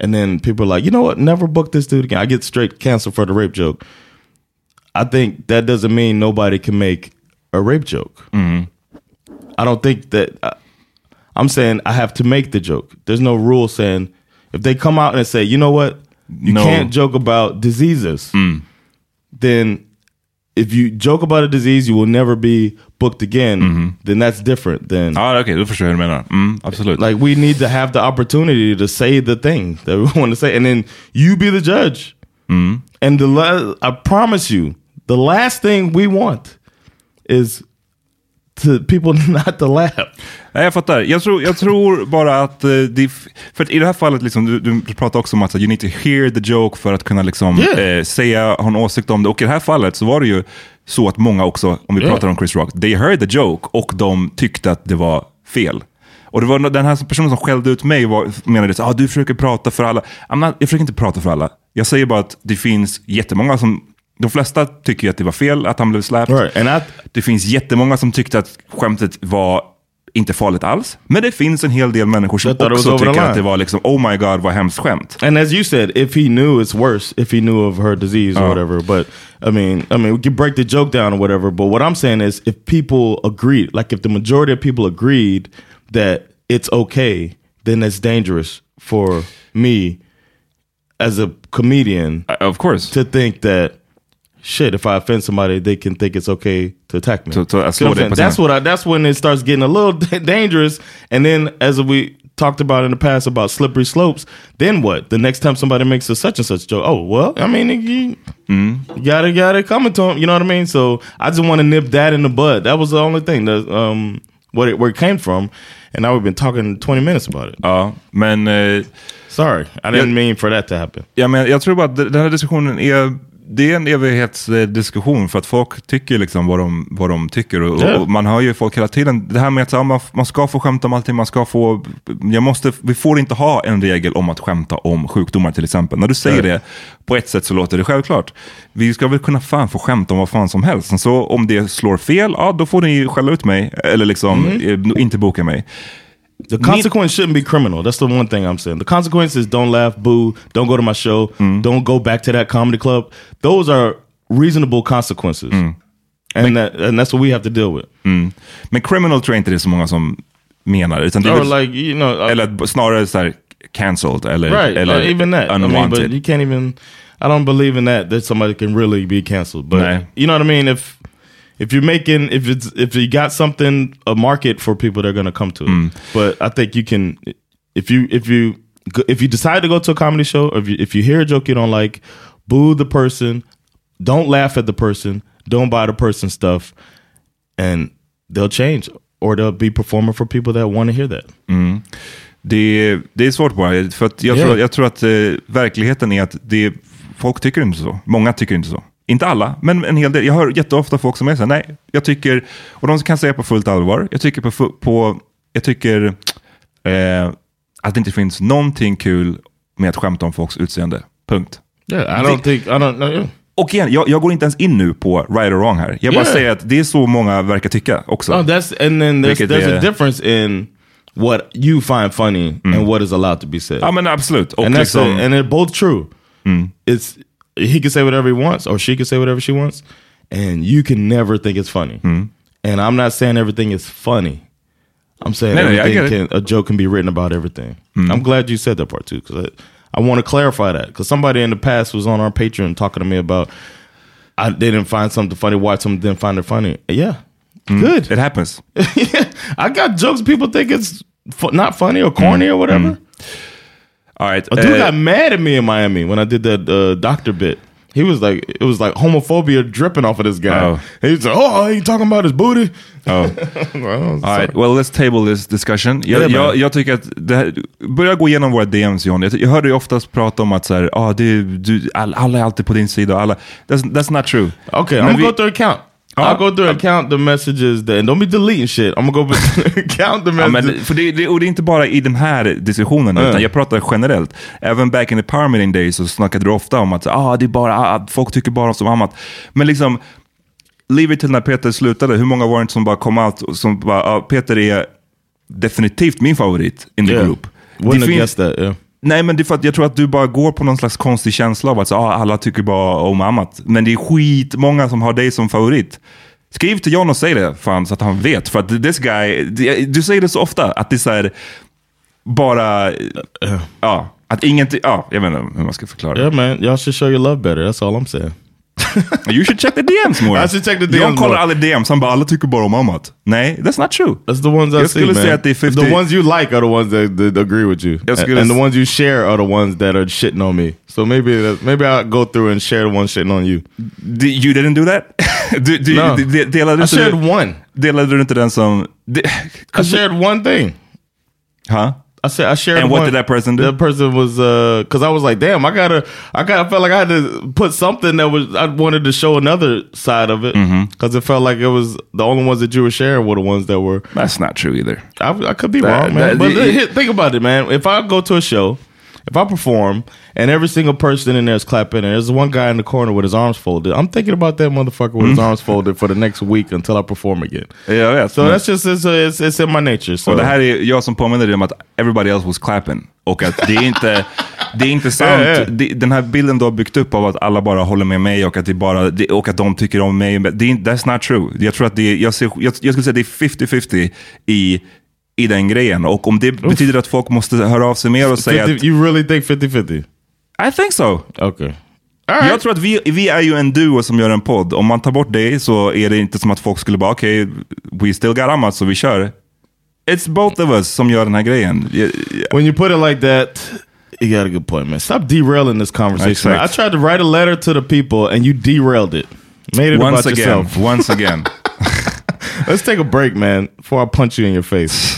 and then people are like, you know what? Never book this dude again. I get straight canceled for the rape joke. I think that doesn't mean nobody can make a rape joke. Mm-hmm. I don't think that. I'm saying I have to make the joke. There's no rule saying if they come out and say, you know what, you No. can't joke about diseases mm. then if you joke about a disease you will never be booked again mm-hmm. then that's different than ah, Ja, okej, då förstår jag hur du. Mm, absolut. like we need to have the opportunity to say the thing that we (laughs) want to say and then you be the judge mm. and the i promise you the last thing we want is to people (laughs) not to laugh Nej, jag fattar. Jag tror, jag tror bara att, eh, det, för i det här fallet, liksom, du, du pratar också om att you need to hear the joke för att kunna liksom, Yeah. eh, säga, ha en åsikt om det. Och i det här fallet så var det ju så att många också, om vi Yeah. pratar om Chris Rock, they heard the joke och de tyckte att det var fel. Och det var den här personen som skällde ut mig var, menade att ah, du försöker prata för alla. Not, jag försöker inte prata för alla. Jag säger bara att det finns jättemånga som, de flesta tycker att det var fel att han blev slapped. Right, Det finns jättemånga som tyckte att skämtet var inte farligt alls. Men det finns en hel del människor som That också tycker att det var liksom, oh my god vad hemskt skämt. And as you said, if he knew, it's worse. If he knew of her disease or whatever. But I mean, I mean, we can break the joke down or whatever. But what I'm saying is, if people agreed, like if the majority of people agreed that it's okay, then it's dangerous for me as a comedian Uh, Of course. to think that shit. If I offend somebody, they can think it's okay to attack me. To- to See what I'm slå dig saying? på That's what I, that's when it starts getting a little (laughs) dangerous. And then, as we talked about in the past about slippery slopes, then what? The next time somebody makes a such and such joke, oh well, I mean, you, you gotta gotta come to him. You know what I mean? So I just want to nip that in the bud. That was the only thing that um what it, where it came from. And now we've been talking 20 minutes about it. Ja, men eh, Sorry, I didn't Yeah. mean for that to happen. Ja, men jag tror bara att den här diskussionen är, det är en evighetsdiskussion för att folk tycker liksom vad de, vad de tycker. Och, och man hör ju folk hela tiden, det här med att ja, man, man ska få skämta om allting, man ska få, jag måste, vi får inte ha en regel om att skämta om sjukdomar till exempel. När du säger Nej. det, på ett sätt så låter det självklart. Vi ska väl kunna fan få skämta om vad fan som helst. Så om det slår fel, ja då får ni skälla ut mig, eller liksom eh, inte boka mig. The consequence shouldn't be criminal. That's the one thing I'm saying. The consequence is don't laugh, boo, don't go to my show, don't go back to that comedy club. Those are reasonable consequences. And, that, and that's what we have to deal with. Men criminal tror jag inte det är så många som menar. Utan det är väl- like, you know, uh, Eller snarare så här cancelled eller, right, eller uh, even that. I mean, unwanted. but you can't even, I don't believe in that, that somebody can really be canceled. But Nej. you know what I mean? If, if you're making, if it's, if you got something, a market for people, they're going to come to it. But I think you can, if you, if you, if you decide to go to a comedy show, or if you, if you hear a joke you don't like, boo the person, don't laugh at the person, don't buy the person stuff, and they'll change or they'll be performing for people that want to hear that. Det det är svårt bara, för att jag, Yeah. tror, jag tror att eh, verkligheten är att det, folk tycker inte så. Många tycker inte så. Inte alla, men en hel del. Jag hör jätteofta folk som är så här, nej, jag tycker, och de kan säga på fullt allvar, jag tycker, på, på, jag tycker eh, att det inte finns någonting kul med att skämta om folks utseende. Punkt. Yeah, I don't think I don't know. Och igen, jag, jag går inte ens in nu på right or wrong här. Jag bara Yeah. säger att det är så många verkar tycka också. No, that's and then there's there's är- a difference in what you find funny and what is allowed to be said. Ja men absolut. Och and liksom, it. and they're both true. It's he can say whatever he wants, or she can say whatever she wants, and you can never think it's funny. Hmm. And I'm not saying everything is funny. I'm saying No, everything can, a joke can be written about everything. Hmm. I'm glad you said that part too, because I, I want to clarify that. Because somebody in the past was on our Patreon talking to me about I didn't find something funny, why someone didn't find it funny. Yeah, hmm. good. it happens. yeah, (laughs) I got jokes people think it's not funny or corny or whatever. All right. A dude eh, got mad at me in Miami when I did that uh, doctor bit. He was like, it was like homophobia dripping off of this guy. Oh. He was like, oh, he talking about his booty. oh. (laughs) Well, All right, well let's table this discussion. Jag, Yeah, jag, jag tycker att, det här, börja gå igenom våra DMs John. Jag, jag hörde ju oftast prata om att så här, ah, det, du, all, alla är alltid på din sida. Alla. That's, that's not true. Okay, Men I'm vi- gonna go through and count. Oh. I'll go through and count the messages that, and don't be deleting shit. I'm gonna go (laughs) count the Ja, messages. men, för det, det, och det är inte bara i den här diskussionen, Mm. utan jag pratar generellt. Även back in the power meeting days så snackade du ofta om att ah, det är bara, ah, folk tycker bara som annat. Men liksom, leave it till när Peter slutade. Hur många var det inte som bara kom out som bara, ah, Peter är definitivt min favorit in the yeah. group. Wouldn't Det finns- that. Yeah. Nej, men det är för att jag tror att du bara går på någon slags konstig känsla av att så, ah, alla tycker bara om annat. Men det är skitmånga som har dig som favorit. Skriv till John och säg det, fan, så att han vet. För att this guy, du säger det så ofta, att det är så här, bara, ja, att ingenting, ja, jag vet inte hur man ska förklara det. Yeah, man. Y'all should show your love better. That's all I'm saying. (laughs) You should check the DMs more. I should check the DMs call more. aldrig DMs, han bara, alla tycker bara om annat. Nej, that's not true. That's the ones I Jag see, skulle man. säga att det är 50 The ones you like are the ones that, that agree with you, Jag and, skulle and the ones you share are the ones that are shitting on me. So maybe that, maybe I'll go through and share the ones shitting on you. D- You didn't do that? (laughs) du, du, No. de- delade, I inte shared du, one. delade du inte den som... De, I shared one thing. huh? I said I shared. And what one- did that person do? That person was because I was like, damn, I gotta, I got, I felt like I had to put something that was I wanted to show another side of it Mm-hmm. because it felt like it was the only ones that you were sharing were the ones that were. That's not true either. I, I could be That- wrong, man. that- but it- here, think about it, man. If I go to a show, if I perform, and every single person in there is clapping, and there's one guy in the corner with his arms folded, I'm thinking about that motherfucker with Mm. his arms folded for the next week until I perform again. Jag vet. So men- that's just it's, it's, it's in my nature. So och det här är jag som påminner dig om att everybody else was clapping. Och att det är inte, det är inte sant. Ja. Det, den här bilden du har byggt upp av att alla bara håller med mig och att, det bara, och att de tycker om mig. Det är, that's not true. Jag tror att det är, jag, ser, jag, jag skulle säga att det är 50-50 i, i den grejen. Och om det betyder att folk måste höra av sig mer och säga 50, att you really think 50-50? I think so. Okay. Jag tror att vi, vi är ju en duo som gör en podd. Om man tar bort dig så är det inte som att folk skulle bara okej, we still got Amat så vi kör. It's both of us som gör den här grejen. When you put it like that, you got a good point, man. Stop derailing this conversation. man. I tried to write a letter to the people, and you derailed it. Made it Once about again, yourself. once again. (laughs) Let's take a break, man, before I punch you in your face. (laughs)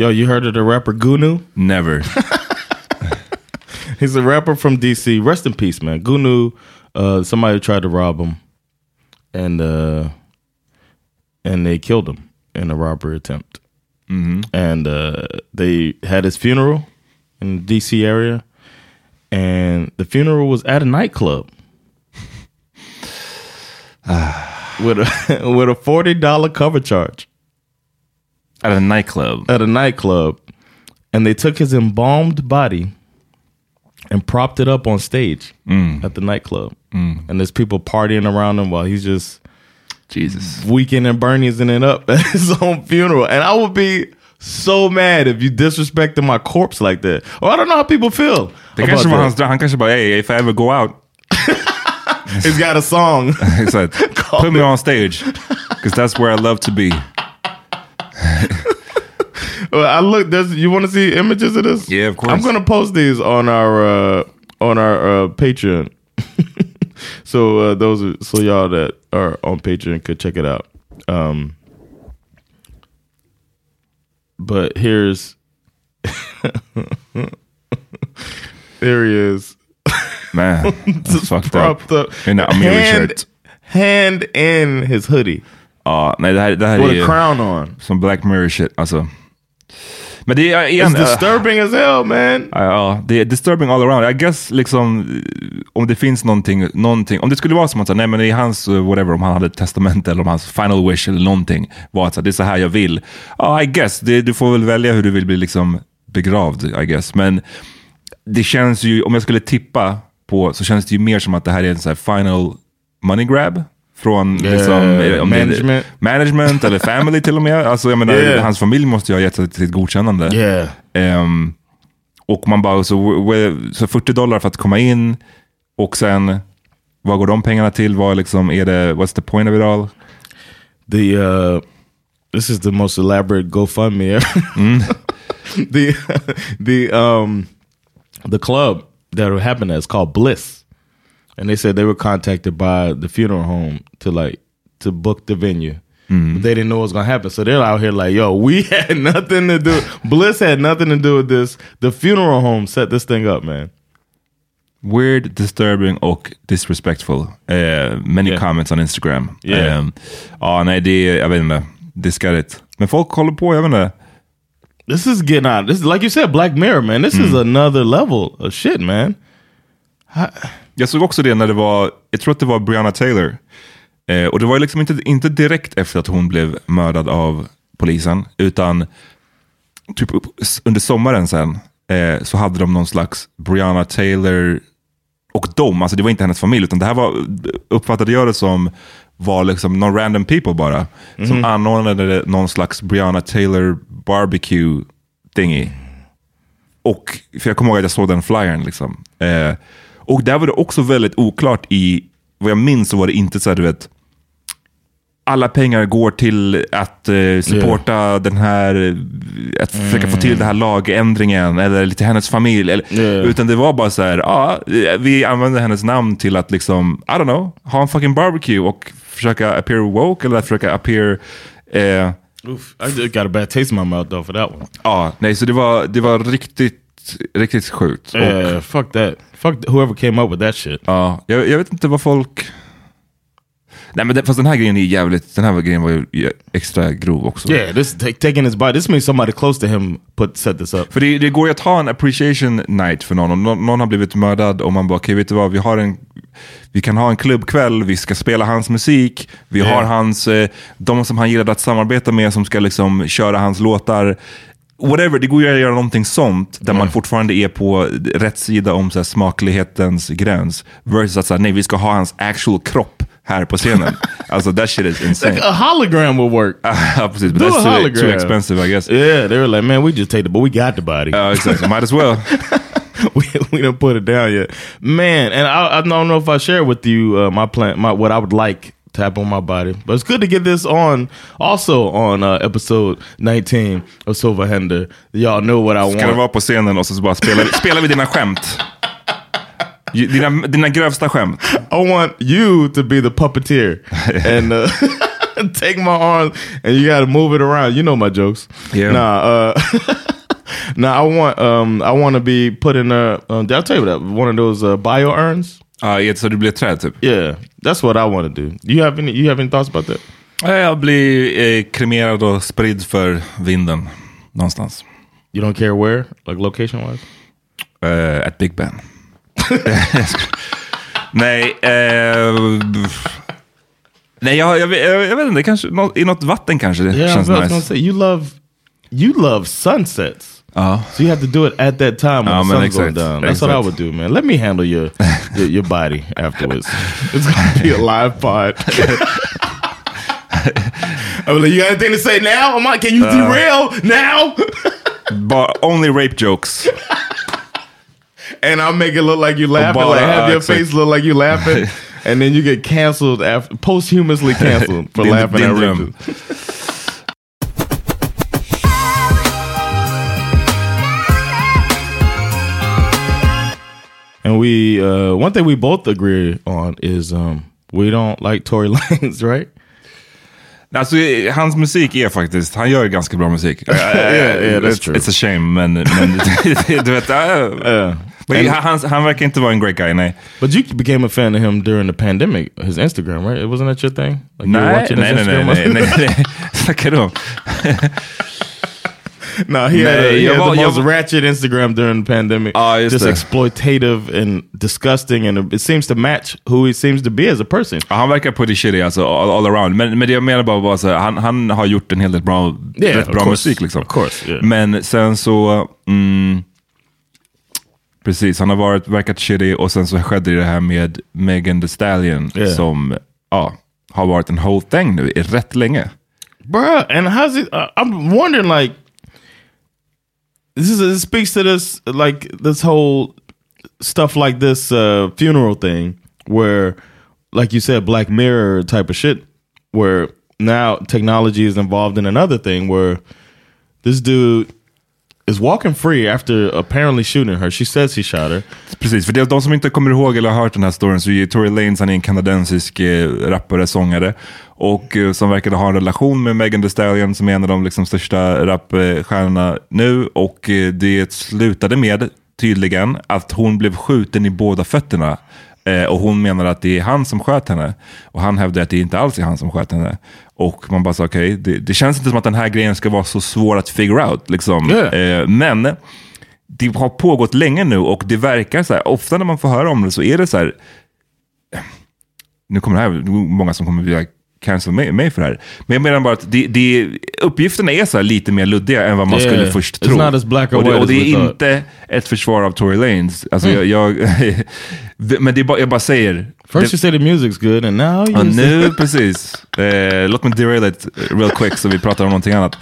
Yo, you heard of the rapper Gunu? Never. (laughs) (laughs) He's a rapper from DC. Rest in peace, man. Gunu, uh, somebody tried to rob him, and uh, and they killed him in a robbery attempt. And uh, they had his funeral in the DC area, and the funeral was at a nightclub (sighs) with a (laughs) with a forty dollar cover charge At a nightclub. at a nightclub, and they took his embalmed body and propped it up on stage mm. at the nightclub. Mm. And there's people partying around him while he's just Jesus. weekend and Bernie'sing it up (laughs) at his own funeral. And I would be so mad if you disrespected my corpse like that. Or I don't know how people feel. About that. Han kanske bara, hey, if I ever go out. (laughs) He's got a song. (laughs) He said, Put me on stage. Because that's where I love to be. (laughs) Well, I look. There's. You want to see images of this? Yeah, of course. I'm gonna post these on our uh, on our uh, Patreon. (laughs) so uh, those are, so y'all that are on Patreon could check it out. Um, but here's (laughs) there he is. Man, that's fucked up. up. In a Amiri hand, shirt. hand in his hoodie Ja, nej det här, det här with är ju a crown on. som Black Mirror shit. Alltså. Men det är igen... It's disturbing as hell, man. Ja, det är disturbing all around. I guess liksom om det finns någonting, någonting om det skulle vara som att nej men i hans, eh, whatever, om han hade ett testamente eller om hans final wish eller någonting var att det är så här jag vill. Ja, I guess, det, du får väl välja hur du vill bli liksom begravd, I guess. Men det känns ju, om jag skulle tippa på, så känns det ju mer som att det här är en så här final money grab. Från liksom, eh, om det är- management. management eller family till och med. (laughs) Alltså jag menar, Yeah. hans familj måste ju ha gett sitt godkännande. Yeah. Ehm, och man bara, så, så 40 dollar för att komma in och sen, vad går de pengarna till? Vad liksom, är det, what's the point of it all? the uh this is the most elaborate GoFundMe ever. (laughs) the (laughs) the um the club that it happened at is called Bliss. And they said they were contacted by the funeral home to like to book the venue. Mm-hmm. But they didn't know what was gonna happen. So they're out here like, yo, we (laughs) had nothing to do Bliss had nothing to do with this. The funeral home set this thing up, man. Weird, disturbing och disrespectful. Eh, many Yeah. comments on Instagram. Yeah. Ehm, ja, nej, det är, jag vet inte. Discredit. Men folk håller på, jag vet inte. This is getting out. This is like you said, Black Mirror, man. This is mm. another level of shit, man. Jag såg också det när det var, jag tror att det var Breonna Taylor. Eh, och det var liksom inte, inte direkt efter att hon blev mördad av polisen, utan typ upp, under sommaren sen eh, så hade de någon slags Breonna Taylor och de, alltså det var inte hennes familj, utan det här var, uppfattade jag det som, var liksom någon random people bara. Som anordnade någon slags Breonna Taylor barbecue thingy. Och, för jag kommer ihåg att jag såg den flyern. Liksom. Eh, och där var det också väldigt oklart i, vad jag minns så var det inte så här, du vet, alla pengar går till att eh, supporta den här, att försöka få till den här lagändringen eller till hennes familj. Eller, Yeah. Utan det var bara så här, ja, vi använder hennes namn till att liksom, I don't know, ha en fucking barbecue och försöka appear woke eller försöka appear eh, Oof, I got a bad taste in my mouth though for that one. Ja, nej, så det var, det var riktigt, riktigt sjukt. Yeah, fuck that. Fuck whoever came up with that shit. ja, jag, jag vet inte vad folk... Nej, men det, fast den här grejen är jävligt, den här grejen var ju extra grov också. Yeah, this ta- taking his body. This means somebody close to him put set this up. För det, det går ju att ha en appreciation night för någon. Om någon, någon har blivit mördad och man bara, okej vet du vad, vi, har en, vi kan ha en klubbkväll, vi ska spela hans musik, vi Yeah. har hans, eh, de som han gillade att samarbeta med som ska liksom köra hans låtar. Whatever, det går ju att göra någonting sånt där man fortfarande är på rätt sida om så här, smaklighetens gräns. Versus att säga, nej vi ska ha hans actual kropp här på scenen. (laughs) alltså that shit is insane. A hologram will work. Ja, precis. But Do that's too, hologram. too expensive I guess. Yeah, they were like, man, we just take the, but we got the body. Ja, exakt. Might as well. (laughs) we, we don't put it down yet, man. And I, I don't know if I share with you uh, my plan, my what I would like have on my body, but it's good to get this on. Also on uh, episode 19 of Silver Hender, y'all know what I Ska du want. vara på scenen och så bara spelar, spelar vi dina skämt? Dina, dina grövsta skämt. I want you to be the puppeteer (laughs) and uh, (laughs) take my arm and you got to move it around. You know my jokes. Yeah. Nah. Uh, (laughs) Now I want um I want to be put in a um, did I tell you that one of those uh, bio urns? Ett- så du blir träd typ. Yeah, that's what I want to do. You have any you have any thoughts about that? Jag blir eh, kremerad och spridd för vinden någonstans. You don't care where, like location wise. Eh, at Big Ben. (laughs) Nej, eh, nej jag, jag, vet- jag, jag vet inte, kanske, i något vatten kanske det Yeah, känns nice. say you love you love sunsets. Ja. So you have to do it at that time when Ja, the sun's going down. That's what I would do, man. Let me handle your (laughs) your, your body afterwards. It's gonna be a live pod. (laughs) I was like, you got anything to say now? I'm like, can you derail now? (laughs) but only rape jokes. and I'll make it look like you laughing, like have uh, your face look like you laughing, and then you get canceled after posthumously canceled for laughing at dröm. And we, uh, one thing we both agree on is um, we don't like Tory (laughs) Lanez, right? Alltså, eh, hans musik är faktiskt, han gör ganska bra musik. (laughs) yeah, yeah, that's true. It's a shame, men, men (laughs) du vet, uh, men han, han verkar inte vara en great guy, nej. But you became a fan of him during the pandemic, his Instagram, right? Wasn't that your thing? Like you were Nej, watching his nej, nej, nej, Instagram? nej, nej, nej. Snackar du om? (laughs) No, he had, a, he jag had var- the jag most var- ratchet Instagram during the pandemic. Ja, just just exploitative and disgusting, and it seems to match who he seems to be as a person. Ja, Han verkar pretty shitty alltså, all, all around. Men, men det jag menar bara var så här, han, han har gjort en hel del bra, Yeah, rätt bra course. musik. Liksom. Course, yeah. Men sen så, mm, precis, han har varit, verkat shitty och sen så skedde det här med Megan Thee Stallion Yeah. som ja, har varit en whole thing nu i rätt länge. Bruh, and how's it? Uh, I'm wondering, like, this is it speaks to this, like, this whole stuff like this uh, funeral thing, where, like you said, Black Mirror type of shit, where now technology is involved in another thing where this dude is walking free after apparently shooting her. She says he shot her. Precis, för de, de som inte kommer ihåg eller har hört den här storyn så är Tory Lanez han är en kanadensisk eh, rappare, sångare. Och eh, som verkade ha en relation med Megan Thee Stallion som är en av de liksom, största rapstjärnorna nu. Och eh, det slutade med, tydligen, att hon blev skjuten i båda fötterna. Eh, och hon menar att det är han som sköt henne. Och han hävdar att det inte alls är han som sköt henne. Och man bara sa okej, det, det känns inte som att den här grejen ska vara så svår att figure out. Liksom. Yeah. Eh, men det har pågått länge nu och det verkar så här, ofta när man får höra om det så är det så här, nu kommer det här, många som kommer vilja cancel mig, mig för det här. Men jag menar bara att det, det, uppgifterna är så lite mer luddiga än vad man Yeah. skulle först tro. not as black och det, och det är inte ett försvar av Tory Lanez. Alltså jag, jag, (laughs) men det är bara, jag bara säger. First det, you say the music's good, and now you Ja, nu (laughs) precis. Eh, låt mig derail it real quick så vi pratar om någonting annat.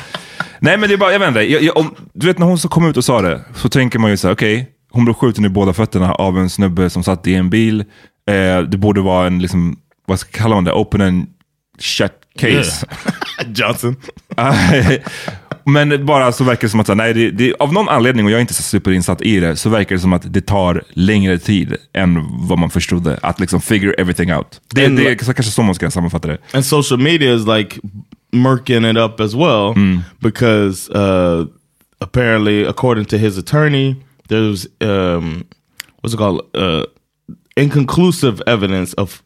Nej men det är bara, jag vet inte. Jag, jag, om, du vet när hon så kom ut och sa det, så tänker man ju så här, okej, hon blev skjuten i båda fötterna av en snubbe som satt i en bil. Eh, det borde vara en, liksom, vad ska kallar man det, open and shut case. (laughs) Johnson. (laughs) Men bara så verkar det som att, nej, det, det, av någon anledning, och jag är inte så superinsatt i det, så verkar det som att det tar längre tid än vad man förstod att liksom figure everything out. Det, And det är kanske så man ska sammanfatta det. and social media is like murking it up as well because uh, apparently, according to his attorney, there's um, what's it called uh, inconclusive evidence of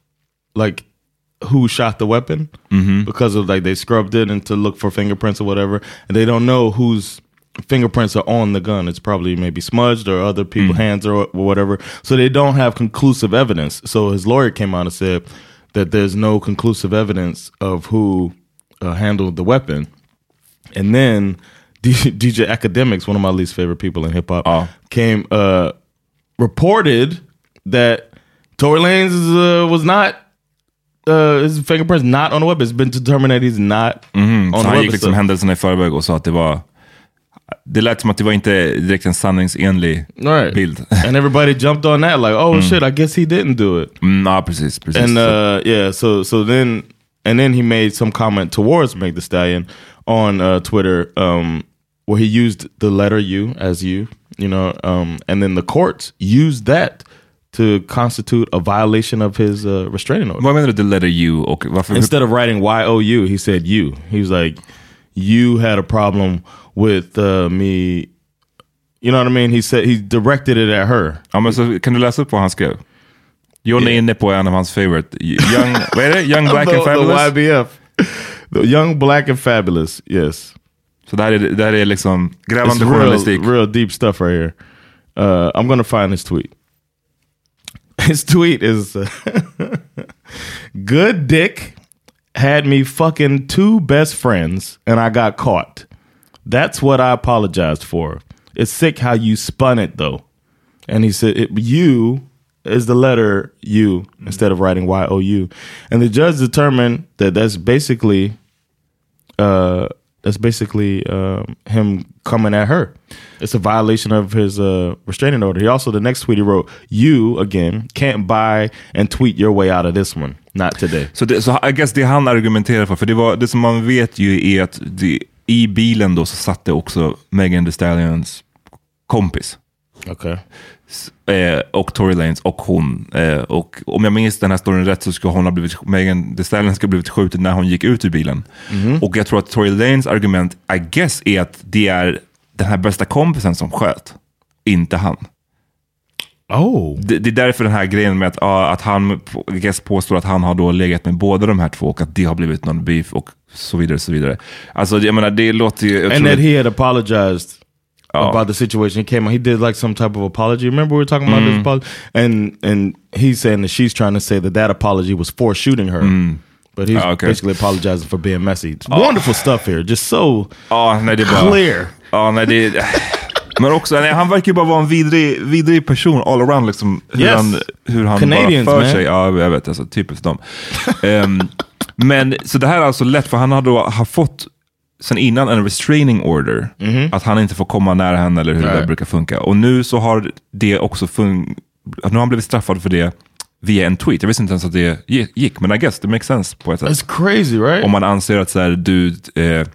like who shot the weapon because of like they scrubbed it and to look for fingerprints or whatever, and they don't know whose fingerprints are on the gun. It's probably maybe smudged or other people's hands or, or whatever. So they don't have conclusive evidence. So his lawyer came out and said that there's no conclusive evidence of who uh, handled the weapon. And then DJ (laughs) Academics, one of my least favorite people in hip hop, Oh. came uh, reported that Tory Lanez uh, was not uh, his fingerprints not on the web. It's been determined that he's not Mm, on the han web. gick liksom händelserna i förväg och sa att det var... Det lät som att det var inte direkt en sanningsenlig right. bild. (laughs) and everybody jumped on that like, oh shit, I guess he didn't do it. Mm, ja, precis. precis. And uh, yeah, so so then and then he made some comment towards Meg The Stallion on uh, Twitter um, where he used the letter U as you, you know, um, and then the courts used that to constitute a violation of his uh, restraining order. Vad menar du, the letter U? Och varför? Instead of writing Y O U, he said you. He was like, you had a problem with uh, me. You know what I mean? He said he directed it at her. Ja, men så kan du läsa upp vad han skrev? John är inne på en av hans favorite. Young, (laughs) vad är det? Young Black the, and Fabulous? The YBF. The young, black and fabulous. Yes. Så det här är, det här är liksom grävande real, journalistik. real deep stuff right here. Uh, I'm gonna find his tweet. His tweet is uh, (laughs) Good dick had me fucking two best friends and I got caught. That's what I apologized for. It's sick how you spun it though. And he said, it, You is the letter U instead of writing Y O U. And the judge determined that that's basically uh, that's basically um, him coming at her. It's a violation of his uh, restraining order. He also, the next tweet he wrote, You, again, can't buy and tweet your way out of this one. Not today. Så, det, så I guess det han argumenterar för, för det, var, det som man vet ju är att det, i bilen då så satt det också Megan Thee Stallions kompis. Okay. Eh, och Tory Lanez och hon. Eh, och om jag minns den här storyn rätt så ska hon ha blivit, Megan Thee Stallion ska ha blivit skjuten när hon gick ut ur bilen. Och jag tror att Tory Lanez argument, I guess, är att det är den här bästa kompisen som sköt, inte han. Oh. Det, det är därför den här grejen med att, att han guess, påstår att han har då legat med båda de här två och att det har blivit någon beef och så vidare. Så vidare. Alltså jag menar, det låter ju... And that he had apologized Oh. about the situation. He came out, he did like some type of apology. Remember we were talking about this apology? And, and he's saying that she's trying to say that that apology was for shooting her. But he's Ah, okay. basically apologizing for being messy. It's Wonderful stuff here. Just so Ja, nej, det bara... clear. Ja, nej, det, men också, nej, han verkar ju bara vara en vidrig, vidrig person all around. Liksom, hur Yes. han, hur han Canadians, bara för man. sig. Ja, jag vet. Alltså, typiskt dem. Ehm, men så det här är alltså lätt, för han har då har fått sen innan en restraining order. Att han inte får komma nära henne eller hur det Mhm. Right. brukar funka. Och nu så har det också funkat. Nu har han blivit straffad för det via en tweet. Jag visste inte ens att det gick, men I guess det makes sense på ett sätt. It's crazy, right? Om man anser att så här, du eh,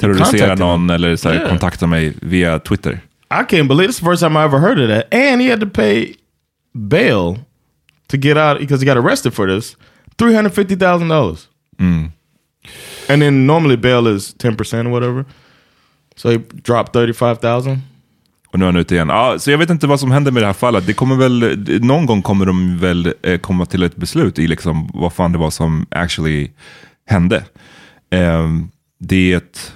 terroriserar någon eller så här, Yeah. kontaktar mig via Twitter. I can't believe it's the first time I ever heard of that. And he had to pay bail to get out because he got arrested for this. Three hundred fifty thousand dollars. And then normally bail is ten percent or whatever. So he dropped thirty five thousand. Och nu är han ute igen. Ja, så jag vet inte vad som händer med det här fallet. Det kommer väl, någon gång kommer de väl eh, komma till ett beslut i liksom vad fan det var som actually hände. Ehm, det är ett,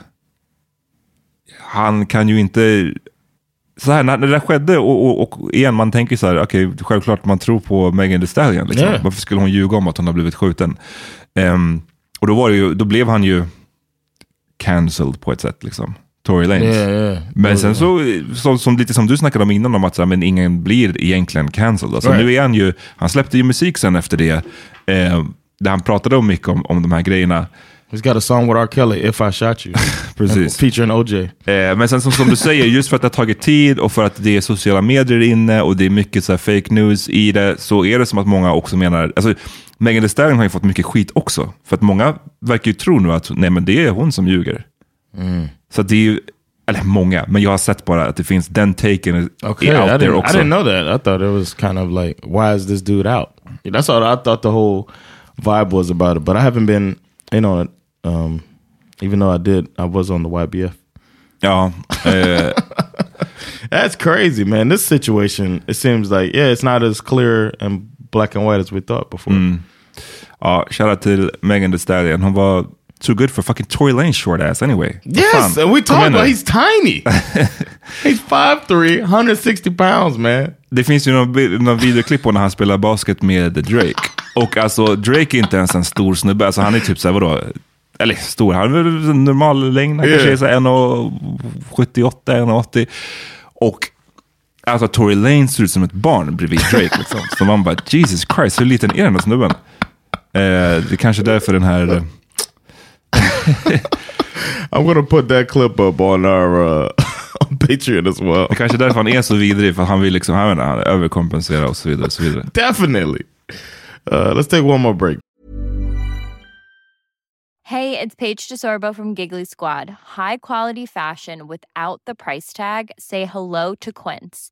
han kan ju inte, så här, när det där skedde och, och, och igen, man tänker så här, okej, självklart man tror på Megan Thee Stallion. Liksom. Yeah. Varför skulle hon ljuga om att hon har blivit skjuten? Ehm, och då, var ju, då blev han ju cancelled på ett sätt. Liksom. Tory Lanez. Yeah, yeah. Men sen så, så, som, lite som du snackade om innan, om att så här, men ingen blir egentligen cancelled. Alltså, Right. Nu är han ju, han släppte ju musik sen efter det, eh, där han pratade om mycket om, om de här grejerna. He's got a song with R. Kelly, If I Shot You. (laughs) Precis. Featuring OJ. Eh, men sen som, som du säger, just för att det har tagit tid och för att det är sociala medier inne och det är mycket så här, fake news i det, så är det som att många också menar, alltså Megan Thee Stallion har ju fått mycket skit också. För att många verkar ju tro nu att nej, men det är hon som ljuger. Så att det är ju, eller många, men jag har sett bara att det finns den taken Okay, är I out there didn't, I också. didn't know that. I thought it was kind of like, why is this dude out? That's all I thought the whole vibe was about it. But I haven't been in on it, um, even though I did. I was on the YBF. Ja, (laughs) eh, That's crazy, man. This situation, it seems like, yeah, it's not as clear and black and white as we thought before. Ja shoutout till Megan Thee Stallion. Hon var too good for fucking Tory Lanez short ass anyway. Yes, and we nu. about he's tiny. (laughs) he's 5'3", 160 pounds, man. Det finns ju någon, videoklipp på när han spelar basket med Drake. Och alltså Drake är inte ens en stor snubbe. Alltså han är typ såhär, vadå? eller stor, han är väl normal längd. Han Yeah. kanske är så 1,78, 1,80. Och alltså Tory Lane ser ut som ett barn bredvid Drake. Liksom. Så man bara, Jesus Christ, hur liten är den här snubben? Eh, det är kanske är därför den här... (laughs) I'm gonna put that clip up on our uh, (laughs) on Patreon as well. Det kanske är därför han är så vidrig, för han vill liksom, han, han överkompensera och så vidare. Och så vidare. Definitely. Uh, let's take one more break. Hey, it's Paige DeSorbo from Giggly Squad. High quality fashion without the price tag. Say hello to Quince.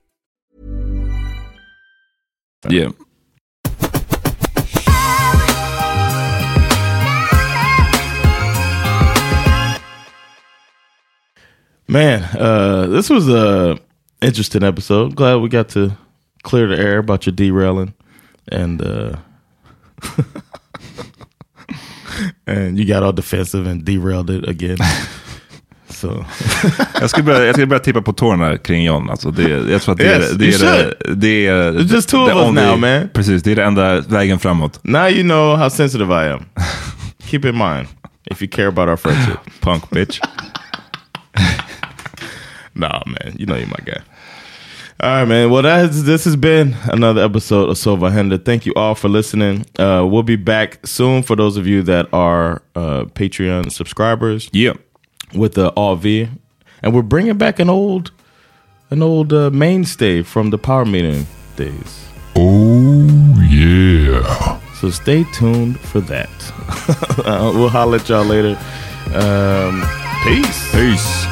Yeah. Man, uh, this was a interesting episode. Glad we got to clear the air about your derailing, and uh, (laughs) and you got all defensive and derailed it again. (laughs) so (laughs) Jag ska, börja, jag ska börja tippa på tårna kring John. Alltså det, jag tror att det, Yes, är, det, är, det, det är... It's just two of us now, man. Precis, det är det enda vägen framåt. now you know how sensitive I am. Keep in mind if you care about our friendship. Punk bitch. (laughs) Nah, man, you know you're my guy. All right, man. Well, that has, this has been another episode of Sova Henda. Thank you all for listening. Uh, we'll be back soon for those of you that are uh, Patreon subscribers. Yeah. With the RV, and we're bringing back an old, an old uh, mainstay from the power meeting days. Oh, yeah. So stay tuned for that. (laughs) we'll holler at y'all later. Um, peace. Peace.